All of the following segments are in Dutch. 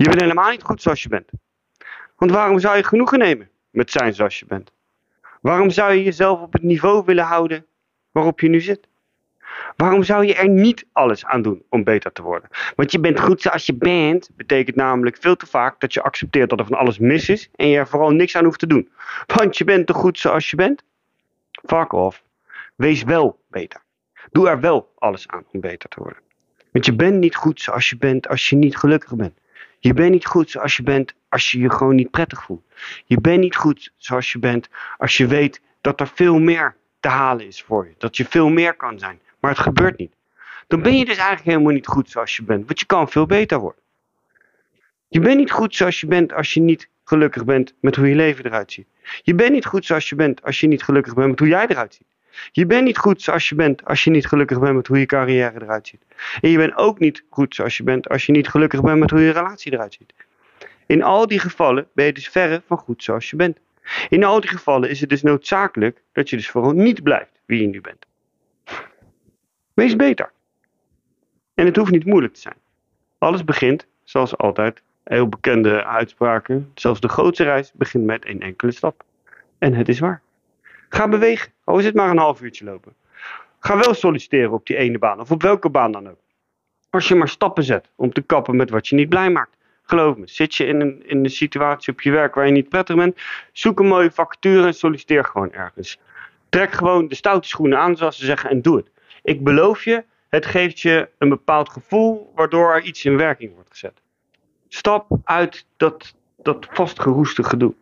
Je bent helemaal niet goed zoals je bent. Want waarom zou je genoegen nemen met zijn zoals je bent? Waarom zou je jezelf op het niveau willen houden waarop je nu zit? Waarom zou je er niet alles aan doen om beter te worden? Want je bent goed zoals je bent, betekent namelijk veel te vaak dat je accepteert dat er van alles mis is en je er vooral niks aan hoeft te doen. Want je bent toch goed zoals je bent? Fuck off. Wees wel beter. Doe er wel alles aan om beter te worden. Want je bent niet goed zoals je bent als je niet gelukkig bent. Je bent niet goed zoals je bent als je je gewoon niet prettig voelt. Je bent niet goed zoals je bent als je weet dat er veel meer te halen is voor je. Dat je veel meer kan zijn. Maar het gebeurt niet. Dan ben je dus eigenlijk helemaal niet goed zoals je bent. Want je kan veel beter worden. Je bent niet goed zoals je bent als je niet gelukkig bent met hoe je leven eruit ziet. Je bent niet goed zoals je bent als je niet gelukkig bent met hoe jij eruit ziet. Je bent niet goed zoals je bent als je niet gelukkig bent met hoe je carrière eruit ziet. En je bent ook niet goed zoals je bent als je niet gelukkig bent met hoe je relatie eruit ziet. In al die gevallen ben je dus verre van goed zoals je bent. In al die gevallen is het dus noodzakelijk dat je dus vooral niet blijft wie je nu bent. Wees beter. En het hoeft niet moeilijk te zijn. Alles begint, zoals altijd, heel bekende uitspraken. Zelfs de grootste reis begint met één enkele stap. En het is waar. Ga bewegen, al is maar een half uurtje lopen. Ga wel solliciteren op die ene baan, of op welke baan dan ook. Als je maar stappen zet om te kappen met wat je niet blij maakt. Geloof me, zit je in een, in een situatie op je werk waar je niet prettig bent, zoek een mooie vacature en solliciteer gewoon ergens. Trek gewoon de stoute schoenen aan, zoals ze zeggen, en doe het. Ik beloof je, het geeft je een bepaald gevoel waardoor er iets in werking wordt gezet. Stap uit dat, dat vastgeroeste gedoe.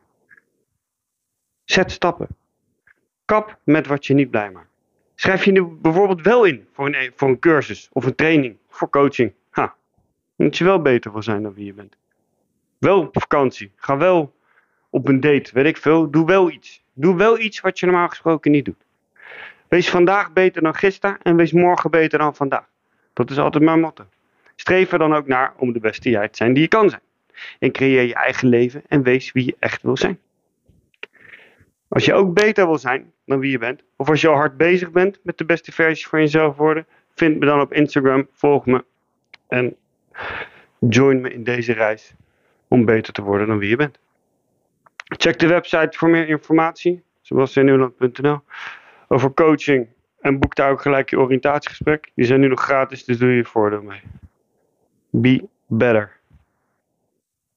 Zet stappen. Kap met wat je niet blij maakt. Schrijf je nu bijvoorbeeld wel in voor een, voor een cursus of een training, voor coaching. Ha, dat je wel beter wil zijn dan wie je bent. Wel op vakantie. Ga wel op een date, weet ik veel. Doe wel iets. Doe wel iets wat je normaal gesproken niet doet. Wees vandaag beter dan gisteren en wees morgen beter dan vandaag. Dat is altijd mijn motto. Streef er dan ook naar om de beste jij te zijn die je kan zijn. En creëer je eigen leven en wees wie je echt wil zijn. Als je ook beter wil zijn dan wie je bent, of als je al hard bezig bent met de beste versie van jezelf worden, vind me dan op Instagram, volg me en join me in deze reis om beter te worden dan wie je bent. Check de website voor meer informatie, zoals in over coaching en boek daar ook gelijk je oriëntatiegesprek. Die zijn nu nog gratis, dus doe je voordeel mee. Be better.